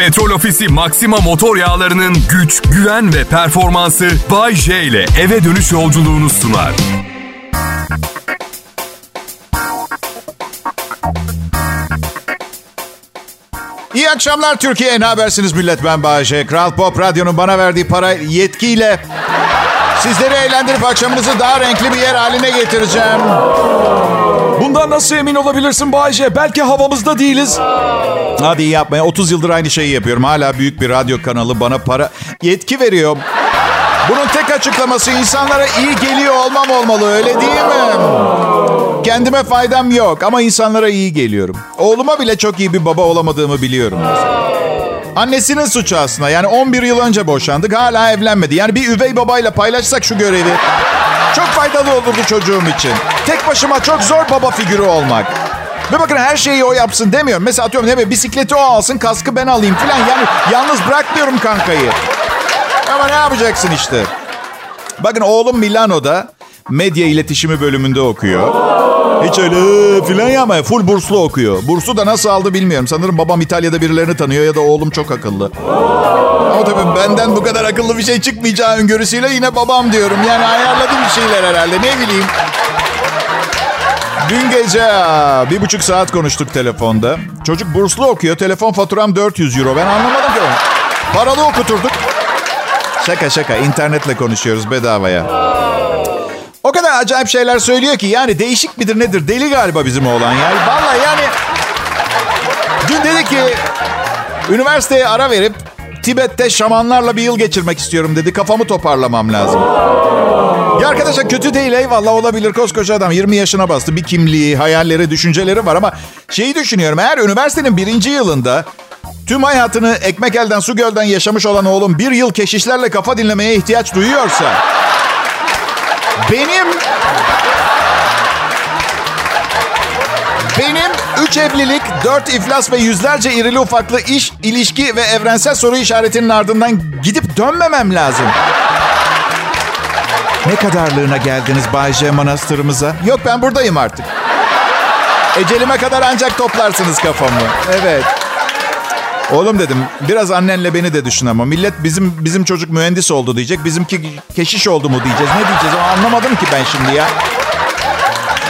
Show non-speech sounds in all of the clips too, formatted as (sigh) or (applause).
Petrol Ofisi Maxima motor yağlarının güç, güven ve performansı Bay J ile eve dönüş yolculuğunu sunar. İyi akşamlar Türkiye. Ne habersiniz millet? Ben Bayece. Kral Pop Radyo'nun bana verdiği para yetkiyle sizleri eğlendirip akşamınızı daha renkli bir yer haline getireceğim. Bundan nasıl emin olabilirsin Bayce? Belki havamızda değiliz. Hadi yapmaya. 30 yıldır aynı şeyi yapıyorum. Hala büyük bir radyo kanalı bana para yetki veriyor. Bunun tek açıklaması insanlara iyi geliyor olmam olmalı öyle değil mi? Kendime faydam yok ama insanlara iyi geliyorum. Oğluma bile çok iyi bir baba olamadığımı biliyorum. Annesinin suçu aslında. Yani 11 yıl önce boşandık hala evlenmedi. Yani bir üvey babayla paylaşsak şu görevi. Çok faydalı olurdu çocuğum için. Tek başıma çok zor baba figürü olmak. Ve bakın her şeyi o yapsın demiyorum. Mesela atıyorum ne be bisikleti o alsın kaskı ben alayım falan. Yani yalnız bırakmıyorum kankayı. Ama ne yapacaksın işte? Bakın oğlum Milano'da medya iletişimi bölümünde okuyor. Hiç öyle filan yapma. Full burslu okuyor. Bursu da nasıl aldı bilmiyorum. Sanırım babam İtalya'da birilerini tanıyor ya da oğlum çok akıllı. Ama tabii benden bu kadar akıllı bir şey çıkmayacağı öngörüsüyle yine babam diyorum. Yani ayarladı bir şeyler herhalde ne bileyim. Dün gece bir buçuk saat konuştuk telefonda. Çocuk burslu okuyor. Telefon faturam 400 euro. Ben anlamadım ki. Paralı okuturduk. Şaka şaka. internetle konuşuyoruz bedavaya. O kadar acayip şeyler söylüyor ki yani değişik midir nedir? Deli galiba bizim oğlan ya. Vallahi yani dün dedi ki üniversiteye ara verip Tibet'te şamanlarla bir yıl geçirmek istiyorum dedi. Kafamı toparlamam lazım. Ya arkadaşlar kötü değil eyvallah olabilir. Koskoca adam 20 yaşına bastı. Bir kimliği, hayalleri, düşünceleri var ama şeyi düşünüyorum. Eğer üniversitenin birinci yılında tüm hayatını ekmek elden su gölden yaşamış olan oğlum bir yıl keşişlerle kafa dinlemeye ihtiyaç duyuyorsa benim benim üç evlilik, dört iflas ve yüzlerce irili ufaklı iş, ilişki ve evrensel soru işaretinin ardından gidip dönmemem lazım. Ne kadarlığına geldiniz Bayce Manastırımıza? Yok ben buradayım artık. Ecelime kadar ancak toplarsınız kafamı. Evet. Oğlum dedim biraz annenle beni de düşün ama millet bizim bizim çocuk mühendis oldu diyecek. Bizimki keşiş oldu mu diyeceğiz. Ne diyeceğiz ama anlamadım ki ben şimdi ya.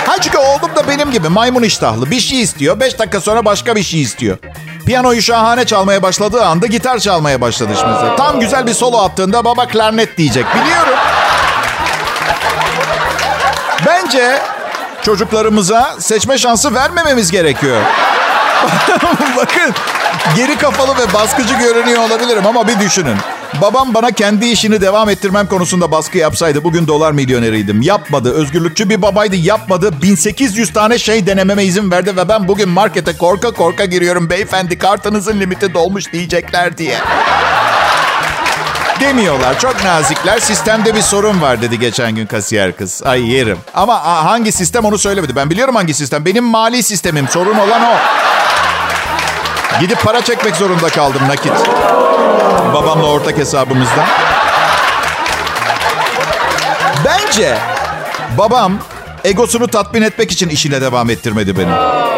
Ha çünkü oğlum da benim gibi maymun iştahlı. Bir şey istiyor. Beş dakika sonra başka bir şey istiyor. Piyanoyu şahane çalmaya başladığı anda gitar çalmaya başladı şimdi. Tam güzel bir solo attığında baba klarnet diyecek. Biliyorum. Bence çocuklarımıza seçme şansı vermememiz gerekiyor. (laughs) Bakın geri kafalı ve baskıcı görünüyor olabilirim ama bir düşünün. Babam bana kendi işini devam ettirmem konusunda baskı yapsaydı bugün dolar milyoneriydim. Yapmadı. Özgürlükçü bir babaydı. Yapmadı. 1800 tane şey denememe izin verdi ve ben bugün markete korka korka giriyorum. Beyefendi kartınızın limiti dolmuş diyecekler diye. Demiyorlar. Çok nazikler. Sistemde bir sorun var dedi geçen gün kasiyer kız. Ay yerim. Ama hangi sistem onu söylemedi. Ben biliyorum hangi sistem. Benim mali sistemim. Sorun olan o. Gidip para çekmek zorunda kaldım nakit. Babamla ortak hesabımızdan. Bence babam egosunu tatmin etmek için işine devam ettirmedi beni.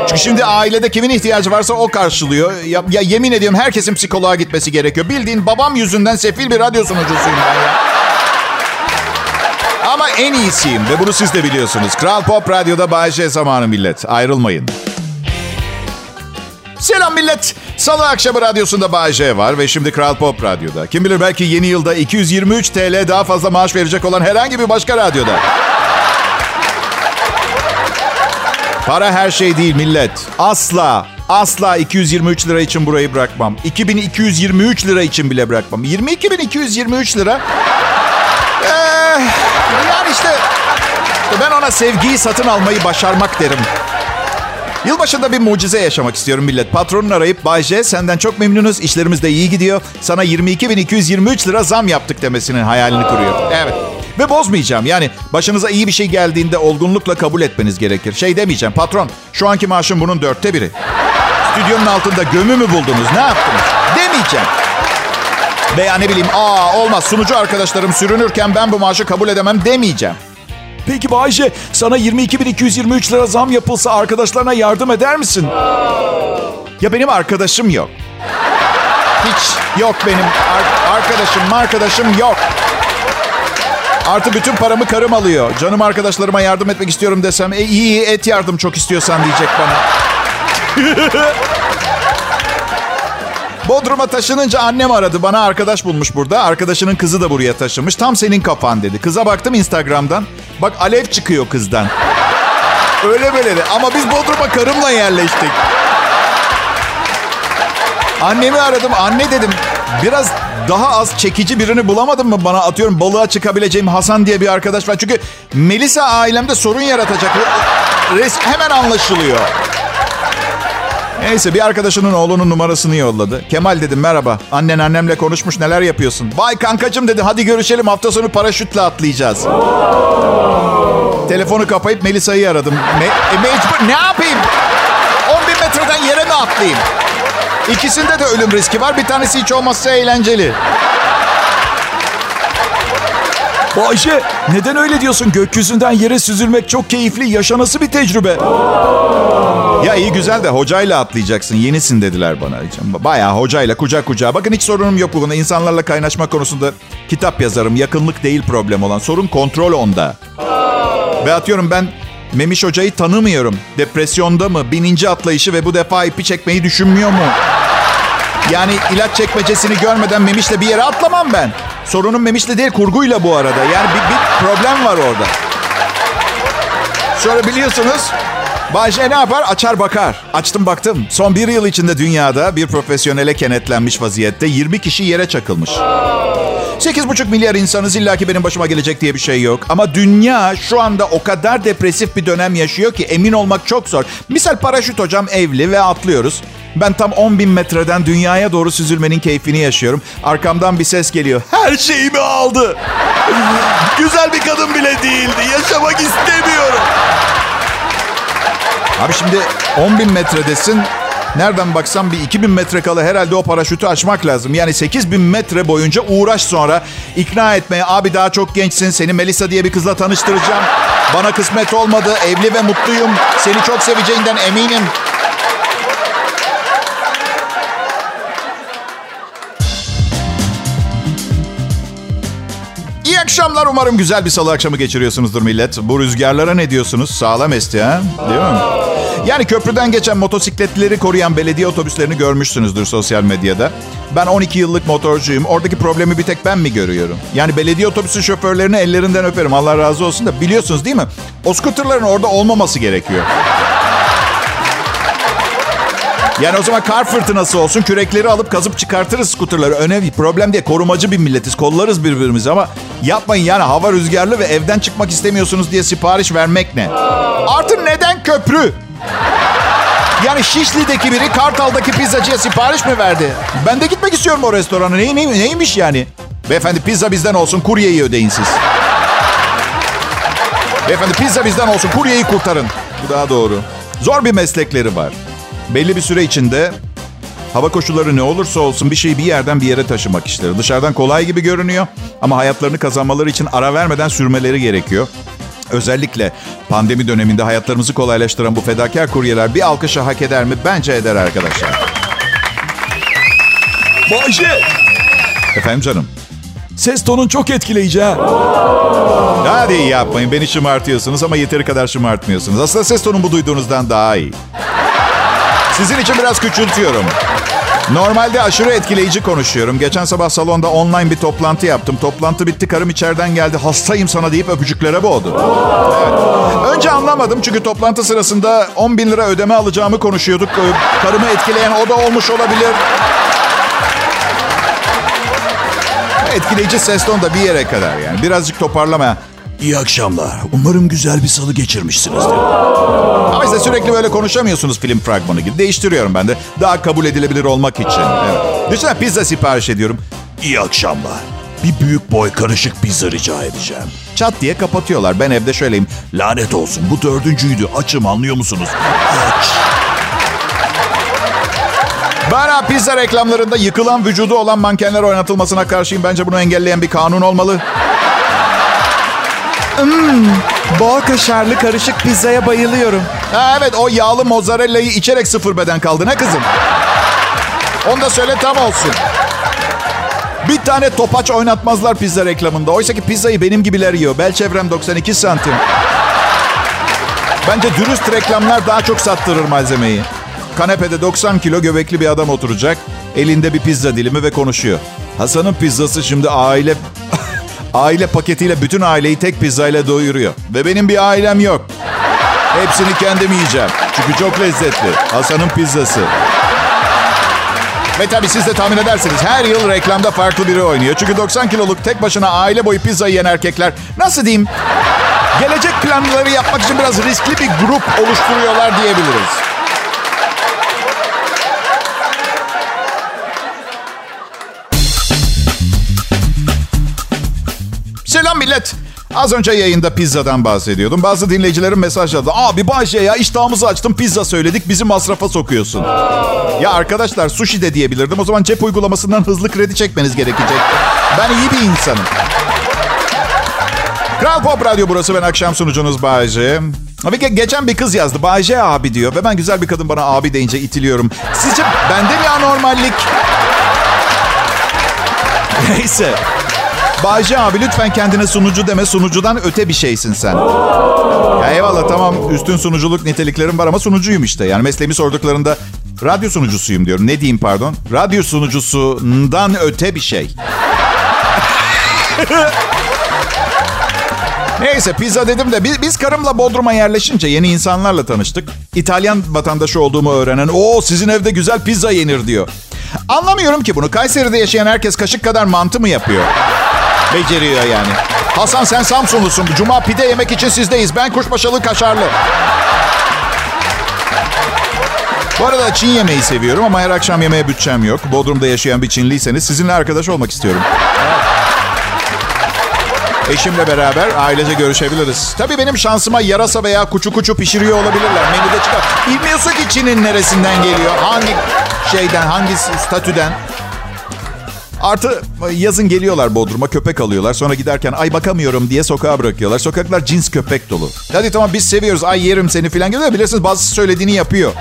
Çünkü şimdi ailede kimin ihtiyacı varsa o karşılıyor. Ya, ya yemin ediyorum herkesin psikoloğa gitmesi gerekiyor. Bildiğin babam yüzünden sefil bir radyo sunucusuyum ben ya. Ama en iyisiyim ve bunu siz de biliyorsunuz. Kral Pop Radyo'da Bayece zamanı millet. Ayrılmayın. Selam millet. Salı akşamı radyosunda Bay var ve şimdi Kral Pop Radyo'da. Kim bilir belki yeni yılda 223 TL daha fazla maaş verecek olan herhangi bir başka radyoda. Para her şey değil millet. Asla, asla 223 lira için burayı bırakmam. 2223 lira için bile bırakmam. 22.223 lira. Ee, yani işte ben ona sevgiyi satın almayı başarmak derim. Yılbaşında bir mucize yaşamak istiyorum millet. Patronun arayıp Bay J senden çok memnunuz. İşlerimiz de iyi gidiyor. Sana 22.223 lira zam yaptık demesinin hayalini kuruyor. Evet. Ve bozmayacağım. Yani başınıza iyi bir şey geldiğinde olgunlukla kabul etmeniz gerekir. Şey demeyeceğim. Patron şu anki maaşım bunun dörtte biri. Stüdyonun altında gömü mü buldunuz? Ne yaptınız? Demeyeceğim. Veya ne bileyim aa olmaz sunucu arkadaşlarım sürünürken ben bu maaşı kabul edemem demeyeceğim. Peki Bayce sana 22.223 lira zam yapılsa arkadaşlarına yardım eder misin? Ya benim arkadaşım yok. Yok benim ar- arkadaşım arkadaşım yok. Artı bütün paramı karım alıyor. Canım arkadaşlarıma yardım etmek istiyorum desem. E iyi et yardım çok istiyorsan diyecek bana. (laughs) Bodrum'a taşınınca annem aradı. Bana arkadaş bulmuş burada. Arkadaşının kızı da buraya taşınmış. Tam senin kafan dedi. Kıza baktım Instagram'dan. Bak alev çıkıyor kızdan. Öyle böyle de. Ama biz Bodrum'a karımla yerleştik. Annemi aradım. Anne dedim. Biraz daha az çekici birini bulamadın mı bana? Atıyorum balığa çıkabileceğim Hasan diye bir arkadaş var. Çünkü Melisa ailemde sorun yaratacak. Res hemen anlaşılıyor. Neyse bir arkadaşının oğlunun numarasını yolladı. Kemal dedim merhaba. Annen annemle konuşmuş neler yapıyorsun? Vay kankacım dedi hadi görüşelim hafta sonu paraşütle atlayacağız. Telefonu kapayıp Melisa'yı aradım. Me- e, mecbur ne yapayım? 10 bin metreden yere mi atlayayım? İkisinde de ölüm riski var. Bir tanesi hiç olmazsa eğlenceli. Bayşe neden öyle diyorsun? Gökyüzünden yere süzülmek çok keyifli, yaşanası bir tecrübe. Ya iyi güzel de hocayla atlayacaksın. Yenisin dediler bana. Bayağı hocayla kucak kucağa. Bakın hiç sorunum yok bu konuda. İnsanlarla kaynaşma konusunda kitap yazarım. Yakınlık değil problem olan. Sorun kontrol onda. Ve atıyorum ben Memiş Hoca'yı tanımıyorum. Depresyonda mı? Bininci atlayışı ve bu defa ipi çekmeyi düşünmüyor mu? Yani ilaç çekmecesini görmeden Memiş'le bir yere atlamam ben. Sorunum Memiş'le değil kurguyla bu arada. Yani bir, bir problem var orada. Sonra biliyorsunuz Bayce ne yapar? Açar bakar. Açtım baktım. Son bir yıl içinde dünyada bir profesyonele kenetlenmiş vaziyette 20 kişi yere çakılmış. 8,5 milyar insanız illa ki benim başıma gelecek diye bir şey yok. Ama dünya şu anda o kadar depresif bir dönem yaşıyor ki emin olmak çok zor. Misal paraşüt hocam evli ve atlıyoruz. Ben tam 10 bin metreden dünyaya doğru süzülmenin keyfini yaşıyorum. Arkamdan bir ses geliyor. Her şeyimi aldı. (laughs) Güzel bir kadın bile değildi. Yaşamak istemiyorum. Abi şimdi 10 bin metredesin. Nereden baksan bir 2000 metre kala herhalde o paraşütü açmak lazım. Yani 8000 metre boyunca uğraş sonra ikna etmeye. Abi daha çok gençsin. Seni Melisa diye bir kızla tanıştıracağım. Bana kısmet olmadı. Evli ve mutluyum. Seni çok seveceğinden eminim. İyi akşamlar. Umarım güzel bir salı akşamı geçiriyorsunuzdur millet. Bu rüzgarlara ne diyorsunuz? Sağlam esti ha? Değil mi? Yani köprüden geçen motosikletleri koruyan belediye otobüslerini görmüşsünüzdür sosyal medyada. Ben 12 yıllık motorcuyum. Oradaki problemi bir tek ben mi görüyorum? Yani belediye otobüsü şoförlerini ellerinden öperim. Allah razı olsun da biliyorsunuz değil mi? O skuterların orada olmaması gerekiyor. Yani o zaman kar fırtınası olsun. Kürekleri alıp kazıp çıkartırız skuterları. Önemli problem diye korumacı bir milletiz. Kollarız birbirimizi ama yapmayın yani hava rüzgarlı ve evden çıkmak istemiyorsunuz diye sipariş vermek ne? Artı neden köprü? Yani Şişli'deki biri Kartal'daki pizzacıya sipariş mi verdi? Ben de gitmek istiyorum o restorana. Ney, ney, neymiş yani? Beyefendi pizza bizden olsun, kuryeyi ödeyin siz. Beyefendi pizza bizden olsun, kuryeyi kurtarın. Bu daha doğru. Zor bir meslekleri var. Belli bir süre içinde hava koşulları ne olursa olsun bir şeyi bir yerden bir yere taşımak işleri. Dışarıdan kolay gibi görünüyor ama hayatlarını kazanmaları için ara vermeden sürmeleri gerekiyor. Özellikle pandemi döneminde hayatlarımızı kolaylaştıran bu fedakar kuryeler bir alkışı hak eder mi? Bence eder arkadaşlar. Bayşe Efendim canım. ses tonun çok etkileyici ha. Hadi yapmayın beni şımartıyorsunuz ama yeteri kadar şımartmıyorsunuz. Aslında ses tonum bu duyduğunuzdan daha iyi. Sizin için biraz küçültüyorum. Normalde aşırı etkileyici konuşuyorum. Geçen sabah salonda online bir toplantı yaptım. Toplantı bitti karım içeriden geldi. Hastayım sana deyip öpücüklere boğdu. Evet. Önce anlamadım çünkü toplantı sırasında 10 bin lira ödeme alacağımı konuşuyorduk. Ee, Karımı etkileyen o da olmuş olabilir. Etkileyici ses ton da bir yere kadar yani. Birazcık toparlama. İyi akşamlar. Umarım güzel bir salı geçirmişsinizdir. Ama işte sürekli böyle konuşamıyorsunuz film fragmanı gibi. Değiştiriyorum ben de. Daha kabul edilebilir olmak için. Evet. Düşünsene pizza sipariş ediyorum. İyi akşamlar. Bir büyük boy karışık pizza rica edeceğim. Çat diye kapatıyorlar. Ben evde şöyleyim. Lanet olsun bu dördüncüydü. Açım anlıyor musunuz? Aç. Bana pizza reklamlarında yıkılan vücudu olan mankenler oynatılmasına karşıyım. Bence bunu engelleyen bir kanun olmalı. Hmm, bol kaşarlı karışık pizzaya bayılıyorum. Ha, evet o yağlı mozzarella'yı içerek sıfır beden kaldı ne kızım? Onu da söyle tam olsun. Bir tane topaç oynatmazlar pizza reklamında. Oysa ki pizzayı benim gibiler yiyor. Bel çevrem 92 santim. Bence dürüst reklamlar daha çok sattırır malzemeyi. Kanepede 90 kilo göbekli bir adam oturacak. Elinde bir pizza dilimi ve konuşuyor. Hasan'ın pizzası şimdi aile aile paketiyle bütün aileyi tek pizzayla doyuruyor. Ve benim bir ailem yok. Hepsini kendim yiyeceğim. Çünkü çok lezzetli. Hasan'ın pizzası. Ve tabii siz de tahmin edersiniz her yıl reklamda farklı biri oynuyor. Çünkü 90 kiloluk tek başına aile boyu pizza yiyen erkekler nasıl diyeyim gelecek planları yapmak için biraz riskli bir grup oluşturuyorlar diyebiliriz. Selam millet. Az önce yayında pizzadan bahsediyordum. Bazı dinleyicilerim mesajladı. Abi Bayce ya iştahımızı açtım pizza söyledik bizi masrafa sokuyorsun. Ya arkadaşlar sushi de diyebilirdim. O zaman cep uygulamasından hızlı kredi çekmeniz gerekecek. Ben iyi bir insanım. Kral Pop Radyo burası ben akşam sunucunuz Bayce. Abi geçen bir kız yazdı. Bayce abi diyor. Ve ben güzel bir kadın bana abi deyince itiliyorum. Sizce bende mi anormallik? (laughs) Neyse. Bayce abi lütfen kendine sunucu deme. Sunucudan öte bir şeysin sen. Ya eyvallah tamam üstün sunuculuk niteliklerim var ama sunucuyum işte. Yani mesleğimi sorduklarında radyo sunucusuyum diyorum. Ne diyeyim pardon? Radyo sunucusundan öte bir şey. (laughs) Neyse pizza dedim de biz, biz karımla Bodrum'a yerleşince yeni insanlarla tanıştık. İtalyan vatandaşı olduğumu öğrenen o sizin evde güzel pizza yenir diyor. Anlamıyorum ki bunu. Kayseri'de yaşayan herkes kaşık kadar mantı mı yapıyor? Beceriyor yani. Hasan sen Samsunlusun. Cuma pide yemek için sizdeyiz. Ben kuşbaşılı kaşarlı. Bu arada Çin yemeği seviyorum ama her akşam yemeğe bütçem yok. Bodrum'da yaşayan bir Çinliyseniz sizinle arkadaş olmak istiyorum. Eşimle beraber ailece görüşebiliriz. Tabii benim şansıma yarasa veya kuçu kuçu pişiriyor olabilirler. Menüde çıkar. Bilmiyorsun ki Çin'in neresinden geliyor. Hangi şeyden, hangi statüden. Artı yazın geliyorlar Bodrum'a köpek alıyorlar. Sonra giderken ay bakamıyorum diye sokağa bırakıyorlar. Sokaklar cins köpek dolu. Hadi tamam biz seviyoruz ay yerim seni falan geliyor. Bilirsiniz bazısı söylediğini yapıyor.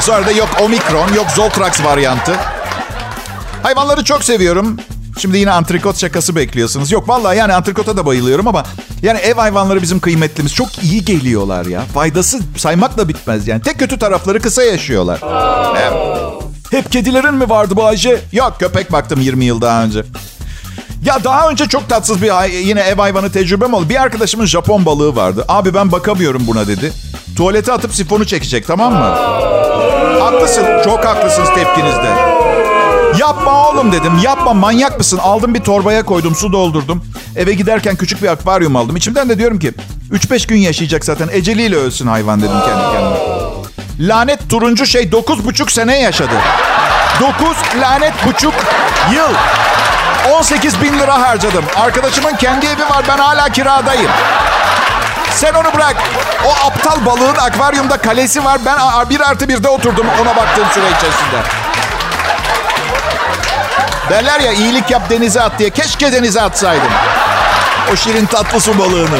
Sonra da yok omikron yok Zoltrax varyantı. Hayvanları çok seviyorum. Şimdi yine antrikot şakası bekliyorsunuz. Yok vallahi yani antrikota da bayılıyorum ama yani ev hayvanları bizim kıymetlimiz. Çok iyi geliyorlar ya. Faydası saymakla bitmez yani. Tek kötü tarafları kısa yaşıyorlar. Evet. Hep kedilerin mi vardı bu Ayşe? Yok köpek baktım 20 yıl daha önce. Ya daha önce çok tatsız bir yine ev hayvanı tecrübem oldu. Bir arkadaşımın Japon balığı vardı. Abi ben bakamıyorum buna dedi. Tuvalete atıp sifonu çekecek tamam mı? Haklısın. Çok haklısınız tepkinizde. Yapma oğlum dedim. Yapma manyak mısın? Aldım bir torbaya koydum su doldurdum. Eve giderken küçük bir akvaryum aldım. İçimden de diyorum ki 3-5 gün yaşayacak zaten. Eceliyle ölsün hayvan dedim kendi kendime. Lanet turuncu şey 9,5 sene yaşadı. 9 lanet buçuk yıl. 18 bin lira harcadım. Arkadaşımın kendi evi var ben hala kiradayım. Sen onu bırak. O aptal balığın akvaryumda kalesi var. Ben bir artı birde oturdum ona baktığım süre içerisinde. Derler ya iyilik yap denize at diye. Keşke denize atsaydım. O şirin tatlı su balığını.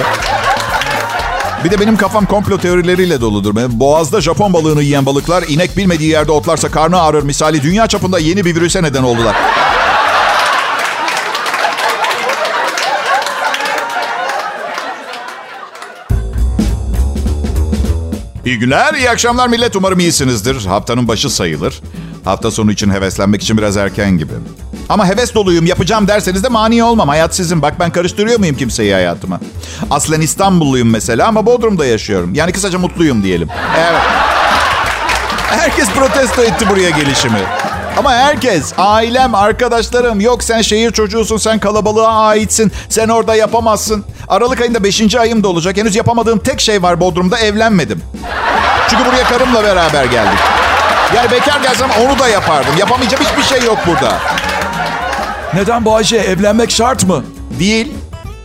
Bir de benim kafam komplo teorileriyle doludur. Boğaz'da Japon balığını yiyen balıklar inek bilmediği yerde otlarsa karnı ağrır misali dünya çapında yeni bir virüse neden oldular. İyi günler, iyi akşamlar millet. Umarım iyisinizdir. Haftanın başı sayılır. Hafta sonu için heveslenmek için biraz erken gibi. Ama heves doluyum yapacağım derseniz de mani olmam. Hayat sizin. Bak ben karıştırıyor muyum kimseyi hayatıma? Aslen İstanbulluyum mesela ama Bodrum'da yaşıyorum. Yani kısaca mutluyum diyelim. Evet. Herkes protesto etti buraya gelişimi. Ama herkes, ailem, arkadaşlarım, yok sen şehir çocuğusun, sen kalabalığa aitsin, sen orada yapamazsın. Aralık ayında 5. ayım da olacak. Henüz yapamadığım tek şey var Bodrum'da, evlenmedim. Çünkü buraya karımla beraber geldik. Yani bekar gelsem onu da yapardım. Yapamayacağım hiçbir şey yok burada. Neden bu Ayşe? Evlenmek şart mı? Değil.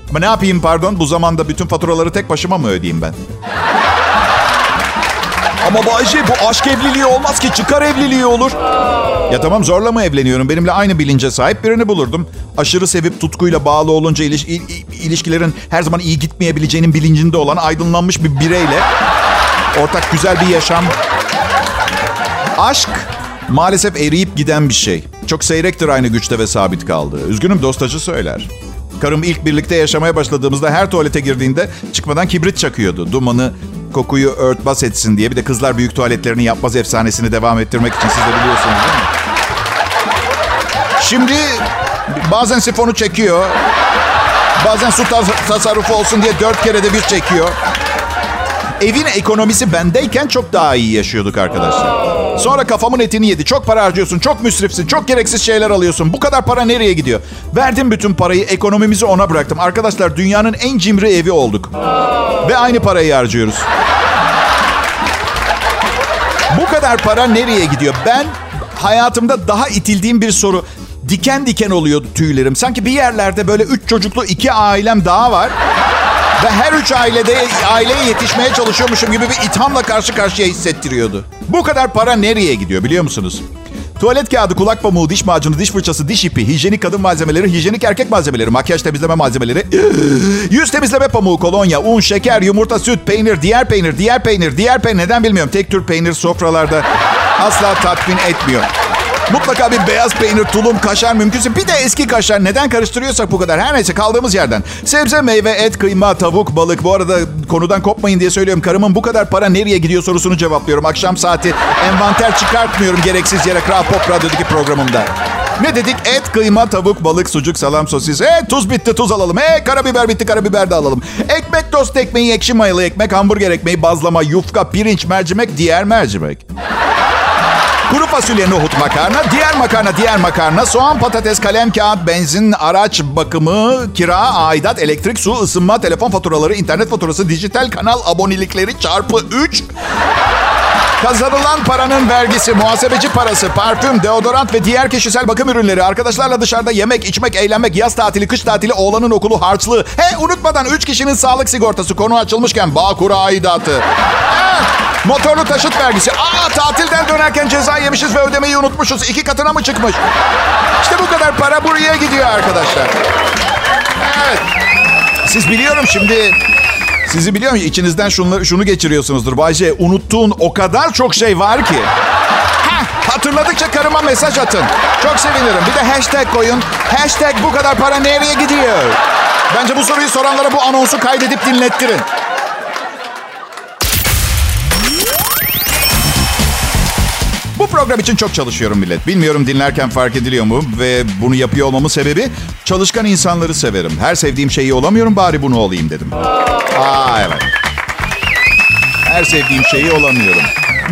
Ama ne yapayım pardon? Bu zamanda bütün faturaları tek başıma mı ödeyeyim ben? Ama Bayce bu aşk evliliği olmaz ki çıkar evliliği olur. Ya tamam zorla mı evleniyorum? Benimle aynı bilince sahip birini bulurdum. Aşırı sevip tutkuyla bağlı olunca iliş, il, ilişkilerin her zaman iyi gitmeyebileceğinin bilincinde olan aydınlanmış bir bireyle ortak güzel bir yaşam. Aşk maalesef eriyip giden bir şey. Çok seyrektir aynı güçte ve sabit kaldığı. Üzgünüm dostacı söyler. Karım ilk birlikte yaşamaya başladığımızda her tuvalete girdiğinde çıkmadan kibrit çakıyordu. Dumanı, kokuyu örtbas etsin diye. Bir de kızlar büyük tuvaletlerini yapmaz efsanesini devam ettirmek için siz de biliyorsunuz değil mi? Şimdi bazen sifonu çekiyor. Bazen su tasarrufu olsun diye dört kere de bir çekiyor. Evin ekonomisi bendeyken çok daha iyi yaşıyorduk arkadaşlar. Sonra kafamın etini yedi. Çok para harcıyorsun, çok müsrifsin, çok gereksiz şeyler alıyorsun. Bu kadar para nereye gidiyor? Verdim bütün parayı, ekonomimizi ona bıraktım. Arkadaşlar dünyanın en cimri evi olduk. Ve aynı parayı harcıyoruz. Bu kadar para nereye gidiyor? Ben hayatımda daha itildiğim bir soru. Diken diken oluyordu tüylerim. Sanki bir yerlerde böyle üç çocuklu iki ailem daha var. Ve her üç ailede aileye yetişmeye çalışıyormuşum gibi bir ithamla karşı karşıya hissettiriyordu. Bu kadar para nereye gidiyor biliyor musunuz? Tuvalet kağıdı, kulak pamuğu, diş macunu, diş fırçası, diş ipi, hijyenik kadın malzemeleri, hijyenik erkek malzemeleri, makyaj temizleme malzemeleri, (gasps) yüz temizleme pamuğu, kolonya, un, şeker, yumurta, süt, peynir, diğer peynir, diğer peynir, diğer peynir. Neden bilmiyorum. Tek tür peynir sofralarda asla tatmin etmiyor. Mutlaka bir beyaz peynir, tulum, kaşar mümkünse. Bir de eski kaşar. Neden karıştırıyorsak bu kadar? Her neyse kaldığımız yerden. Sebze, meyve, et, kıyma, tavuk, balık. Bu arada konudan kopmayın diye söylüyorum. Karımın bu kadar para nereye gidiyor sorusunu cevaplıyorum. Akşam saati envanter çıkartmıyorum gereksiz yere Kral Pop Radyo'daki programımda. Ne dedik? Et, kıyma, tavuk, balık, sucuk, salam, sosis. E tuz bitti, tuz alalım. E karabiber bitti, karabiber de alalım. Ekmek, tost ekmeği, ekşi mayalı ekmek, hamburger ekmeği, bazlama, yufka, pirinç, mercimek, diğer mercimek. Kuru fasulye, nohut, makarna, diğer makarna, diğer makarna, soğan, patates, kalem, kağıt, benzin, araç bakımı, kira, aidat, elektrik, su, ısınma, telefon faturaları, internet faturası, dijital kanal abonelikleri çarpı 3. Kazanılan paranın vergisi, muhasebeci parası, parfüm, deodorant ve diğer kişisel bakım ürünleri, arkadaşlarla dışarıda yemek, içmek, eğlenmek, yaz tatili, kış tatili, oğlanın okulu, harçlığı. He unutmadan 3 kişinin sağlık sigortası konu açılmışken Bağkur aidatı. Motorlu taşıt vergisi. Aa tatilden dönerken ceza yemişiz ve ödemeyi unutmuşuz. İki katına mı çıkmış? İşte bu kadar para buraya gidiyor arkadaşlar. Evet. Siz biliyorum şimdi sizi biliyorum içinizden şunu, şunu geçiriyorsunuzdur. Bayce unuttuğun o kadar çok şey var ki. Heh, hatırladıkça karıma mesaj atın. Çok sevinirim. Bir de hashtag koyun. Hashtag bu kadar para nereye gidiyor? Bence bu soruyu soranlara bu anonsu kaydedip dinlettirin. Bu program için çok çalışıyorum millet. Bilmiyorum dinlerken fark ediliyor mu? Ve bunu yapıyor olmamın sebebi çalışkan insanları severim. Her sevdiğim şeyi olamıyorum bari bunu olayım dedim. Aa evet. Her sevdiğim şeyi olamıyorum.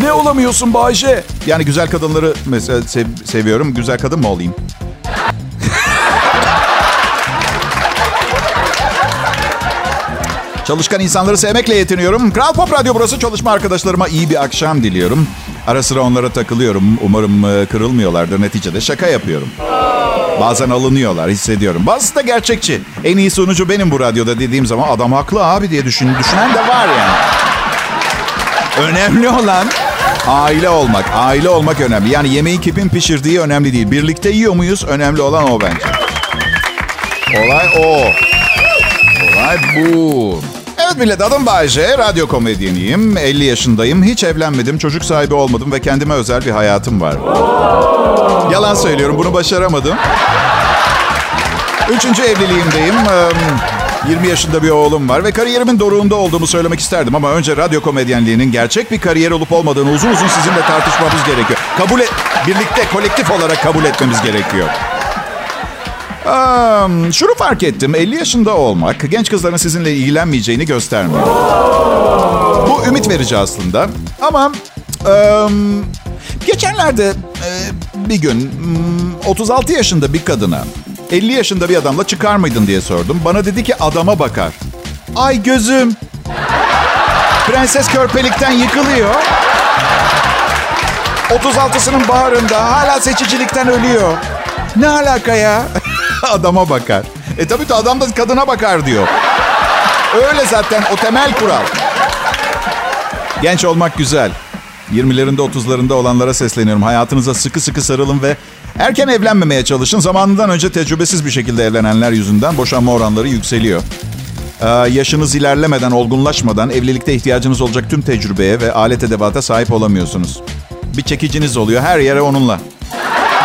Ne olamıyorsun Bayce? Yani güzel kadınları mesela sev- seviyorum. Güzel kadın mı olayım? Çalışkan insanları sevmekle yetiniyorum. Kral Pop Radyo burası. Çalışma arkadaşlarıma iyi bir akşam diliyorum. Ara sıra onlara takılıyorum. Umarım e, kırılmıyorlardır. Neticede şaka yapıyorum. Bazen alınıyorlar hissediyorum. Bazısı da gerçekçi. En iyi sunucu benim bu radyoda dediğim zaman adam haklı abi diye düşün, düşünen de var yani. Önemli olan aile olmak. Aile olmak önemli. Yani yemeği kimin pişirdiği önemli değil. Birlikte yiyor muyuz? Önemli olan o bence. Olay o. Olay bu. Evet millet adım Bayce. Radyo komedyeniyim. 50 yaşındayım. Hiç evlenmedim. Çocuk sahibi olmadım ve kendime özel bir hayatım var. Yalan söylüyorum. Bunu başaramadım. Üçüncü evliliğimdeyim. 20 yaşında bir oğlum var ve kariyerimin doruğunda olduğumu söylemek isterdim ama önce radyo komedyenliğinin gerçek bir kariyer olup olmadığını uzun uzun sizinle tartışmamız gerekiyor. Kabul et, birlikte kolektif olarak kabul etmemiz gerekiyor. Um, şunu fark ettim. 50 yaşında olmak genç kızların sizinle ilgilenmeyeceğini göstermiyor. Bu ümit verici aslında. Ama um, geçenlerde e, bir gün 36 yaşında bir kadına 50 yaşında bir adamla çıkar mıydın diye sordum. Bana dedi ki adama bakar. Ay gözüm. Prenses körpelikten yıkılıyor. 36'sının baharında hala seçicilikten ölüyor. Ne alaka ya? (laughs) Adama bakar. E tabii ki adam da kadına bakar diyor. Öyle zaten o temel kural. Genç olmak güzel. 20'lerinde 30'larında olanlara sesleniyorum. Hayatınıza sıkı sıkı sarılın ve erken evlenmemeye çalışın. Zamanından önce tecrübesiz bir şekilde evlenenler yüzünden boşanma oranları yükseliyor. Ee, yaşınız ilerlemeden, olgunlaşmadan evlilikte ihtiyacınız olacak tüm tecrübeye ve alet edevata sahip olamıyorsunuz. Bir çekiciniz oluyor. Her yere onunla.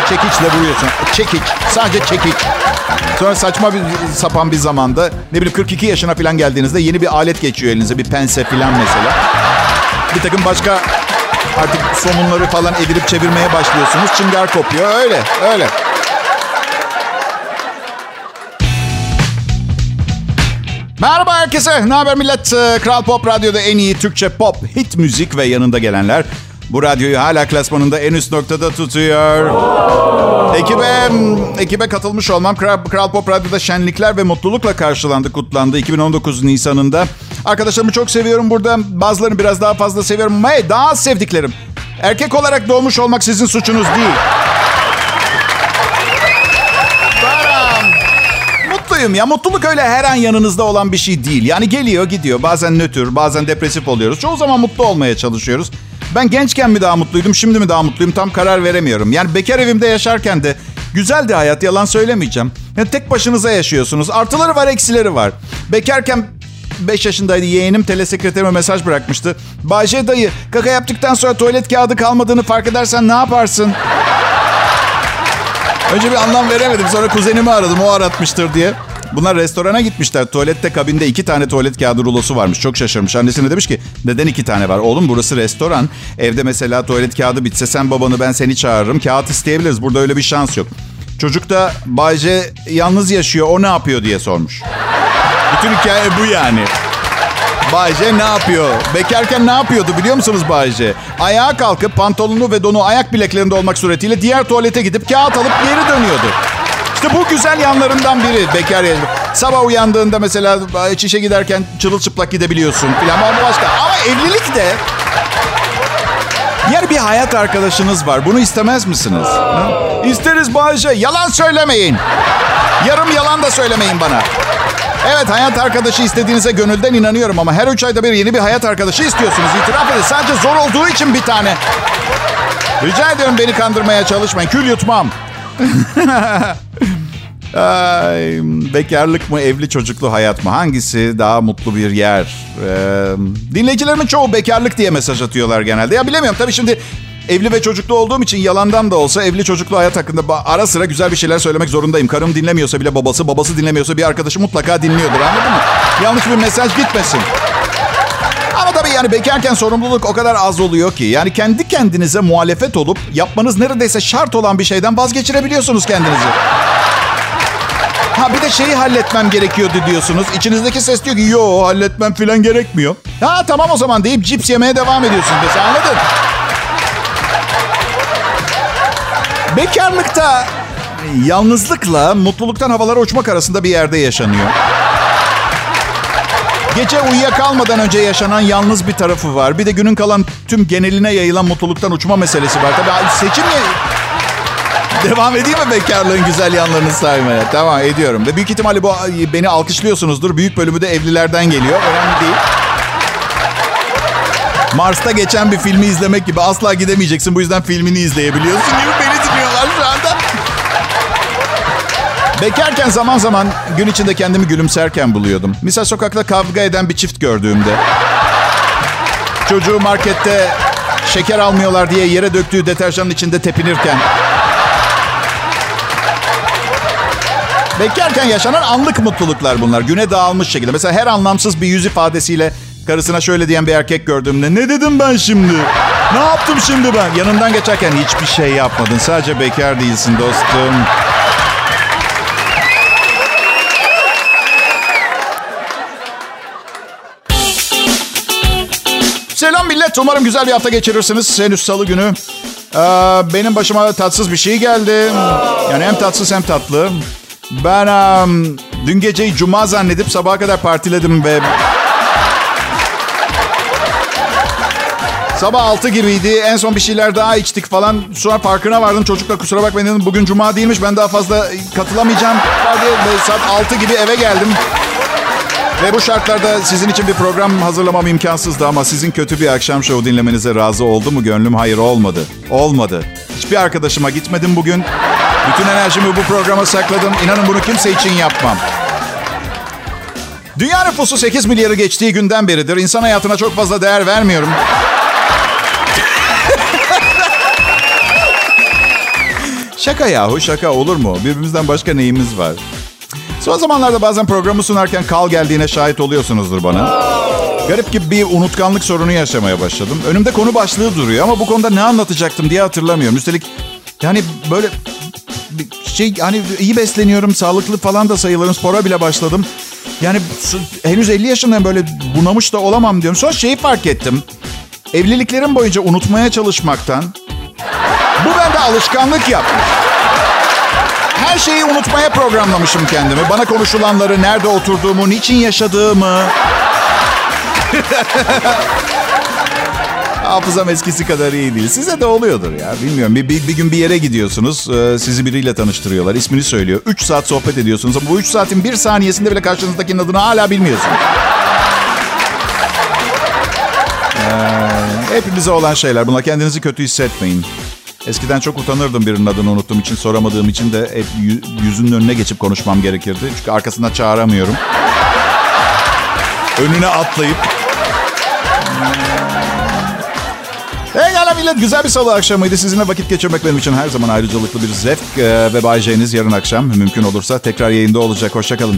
Çekiçle vuruyorsun. Çekiç. Sadece çekiç. Sonra saçma bir sapan bir zamanda ne bileyim 42 yaşına falan geldiğinizde yeni bir alet geçiyor elinize. Bir pense falan mesela. Bir takım başka artık somunları falan evirip çevirmeye başlıyorsunuz. Çıngar kopuyor. Öyle, öyle. Merhaba herkese. Ne haber millet? Kral Pop Radyo'da en iyi Türkçe pop, hit müzik ve yanında gelenler. Bu radyoyu hala klasmanında en üst noktada tutuyor. Ekibe, ekibe katılmış olmam Kral, Kral Pop Radyo'da şenlikler ve mutlulukla karşılandı, kutlandı 2019 Nisan'ında. Arkadaşlarımı çok seviyorum burada. Bazılarını biraz daha fazla seviyorum hey, daha az sevdiklerim. Erkek olarak doğmuş olmak sizin suçunuz değil. Mutluyum ya. Mutluluk öyle her an yanınızda olan bir şey değil. Yani geliyor gidiyor. Bazen nötr, bazen depresif oluyoruz. Çoğu zaman mutlu olmaya çalışıyoruz. Ben gençken mi daha mutluydum, şimdi mi daha mutluyum tam karar veremiyorum. Yani bekar evimde yaşarken de güzeldi hayat, yalan söylemeyeceğim. Yani tek başınıza yaşıyorsunuz. Artıları var, eksileri var. Bekarken 5 yaşındaydı yeğenim telesekreterime mesaj bırakmıştı. Bayce dayı kaka yaptıktan sonra tuvalet kağıdı kalmadığını fark edersen ne yaparsın? Önce bir anlam veremedim. Sonra kuzenimi aradım. O aratmıştır diye. Bunlar restorana gitmişler. Tuvalette kabinde iki tane tuvalet kağıdı rulosu varmış. Çok şaşırmış. Annesine demiş ki neden iki tane var? Oğlum burası restoran. Evde mesela tuvalet kağıdı bitse sen babanı ben seni çağırırım. Kağıt isteyebiliriz. Burada öyle bir şans yok. Çocuk da Bayce yalnız yaşıyor. O ne yapıyor diye sormuş. Bütün hikaye bu yani. Bayce ne yapıyor? Bekarken ne yapıyordu biliyor musunuz Bayce? Ayağa kalkıp pantolonu ve donu ayak bileklerinde olmak suretiyle diğer tuvalete gidip kağıt alıp geri dönüyordu. İşte bu güzel yanlarından biri bekar yaşam. Sabah uyandığında mesela çişe giderken çırılçıplak gidebiliyorsun falan. Ama başka. Ama evlilik de yani bir hayat arkadaşınız var. Bunu istemez misiniz? Ha? İsteriz Bayce. Yalan söylemeyin. Yarım yalan da söylemeyin bana. Evet hayat arkadaşı istediğinize gönülden inanıyorum ama her üç ayda bir yeni bir hayat arkadaşı istiyorsunuz. İtiraf edin. Sadece zor olduğu için bir tane. Rica ediyorum beni kandırmaya çalışmayın. Kül yutmam. (laughs) Ay, bekarlık mı, evli çocuklu hayat mı? Hangisi daha mutlu bir yer? Ee, dinleyicilerimin çoğu bekarlık diye mesaj atıyorlar genelde. Ya bilemiyorum tabii şimdi evli ve çocuklu olduğum için yalandan da olsa evli çocuklu hayat hakkında ara sıra güzel bir şeyler söylemek zorundayım. Karım dinlemiyorsa bile babası, babası dinlemiyorsa bir arkadaşı mutlaka dinliyordur anladın mı? Yanlış bir mesaj gitmesin. Tabii yani bekarken sorumluluk o kadar az oluyor ki. Yani kendi kendinize muhalefet olup yapmanız neredeyse şart olan bir şeyden vazgeçirebiliyorsunuz kendinizi. Ha bir de şeyi halletmem gerekiyordu diyorsunuz. İçinizdeki ses diyor ki yo halletmem falan gerekmiyor. Ha tamam o zaman deyip cips yemeye devam ediyorsunuz mesela anladın? Bekarlıkta yalnızlıkla mutluluktan havalara uçmak arasında bir yerde yaşanıyor. Gece uyuyakalmadan önce yaşanan yalnız bir tarafı var. Bir de günün kalan tüm geneline yayılan mutluluktan uçma meselesi var. Tabii seçim ya... Devam edeyim mi bekarlığın güzel yanlarını saymaya? Tamam ediyorum. Ve büyük ihtimalle bu beni alkışlıyorsunuzdur. Büyük bölümü de evlilerden geliyor. Önemli değil. Mars'ta geçen bir filmi izlemek gibi asla gidemeyeceksin. Bu yüzden filmini izleyebiliyorsun gibi Bekarken zaman zaman gün içinde kendimi gülümserken buluyordum. Misal sokakta kavga eden bir çift gördüğümde. Çocuğu markette şeker almıyorlar diye yere döktüğü deterjanın içinde tepinirken. Bekarken yaşanan anlık mutluluklar bunlar. Güne dağılmış şekilde. Mesela her anlamsız bir yüz ifadesiyle karısına şöyle diyen bir erkek gördüğümde ne dedim ben şimdi? Ne yaptım şimdi ben? Yanından geçerken hiçbir şey yapmadın. Sadece bekar değilsin dostum. Millet. Umarım güzel bir hafta geçirirsiniz. Henüz salı günü. Ee, benim başıma tatsız bir şey geldi. Yani hem tatsız hem tatlı. Ben um, dün geceyi cuma zannedip sabaha kadar partiledim ve... Sabah 6 gibiydi. En son bir şeyler daha içtik falan. Sonra farkına vardım. Çocukla kusura bakmayın dedim. Bugün cuma değilmiş. Ben daha fazla katılamayacağım. Hadi saat 6 gibi eve geldim. Ve bu şartlarda sizin için bir program hazırlamam imkansızdı ama sizin kötü bir akşam şovu dinlemenize razı oldu mu gönlüm? Hayır olmadı. Olmadı. Hiçbir arkadaşıma gitmedim bugün. Bütün enerjimi bu programa sakladım. İnanın bunu kimse için yapmam. Dünya nüfusu 8 milyarı geçtiği günden beridir insan hayatına çok fazla değer vermiyorum. (laughs) Şaka yahu şaka olur mu? Birbirimizden başka neyimiz var? Son zamanlarda bazen programı sunarken kal geldiğine şahit oluyorsunuzdur bana. Garip gibi bir unutkanlık sorunu yaşamaya başladım. Önümde konu başlığı duruyor ama bu konuda ne anlatacaktım diye hatırlamıyorum. Üstelik yani böyle şey hani iyi besleniyorum, sağlıklı falan da sayılırım. Spora bile başladım. Yani henüz 50 yaşındayım böyle bunamış da olamam diyorum. Sonra şeyi fark ettim. Evliliklerim boyunca unutmaya çalışmaktan bu bende alışkanlık yapmış. Her şeyi unutmaya programlamışım kendimi. Bana konuşulanları, nerede oturduğumu, niçin yaşadığımı. (laughs) Hafızam eskisi kadar iyi değil. Size de oluyordur ya. Bilmiyorum. Bir, bir, bir gün bir yere gidiyorsunuz. E, sizi biriyle tanıştırıyorlar. İsmini söylüyor. 3 saat sohbet ediyorsunuz ama bu 3 saatin bir saniyesinde bile karşınızdakinin adını hala bilmiyorsunuz. Ee, olan şeyler. Buna kendinizi kötü hissetmeyin. Eskiden çok utanırdım birinin adını unuttuğum için, soramadığım için de hep yüzünün önüne geçip konuşmam gerekirdi. Çünkü arkasından çağıramıyorum. Önüne atlayıp Pekala millet güzel bir salı akşamıydı. Sizinle vakit geçirmek benim için her zaman ayrıcalıklı bir zevk. Ee, ve Bay J'niz yarın akşam mümkün olursa tekrar yayında olacak. Hoşçakalın.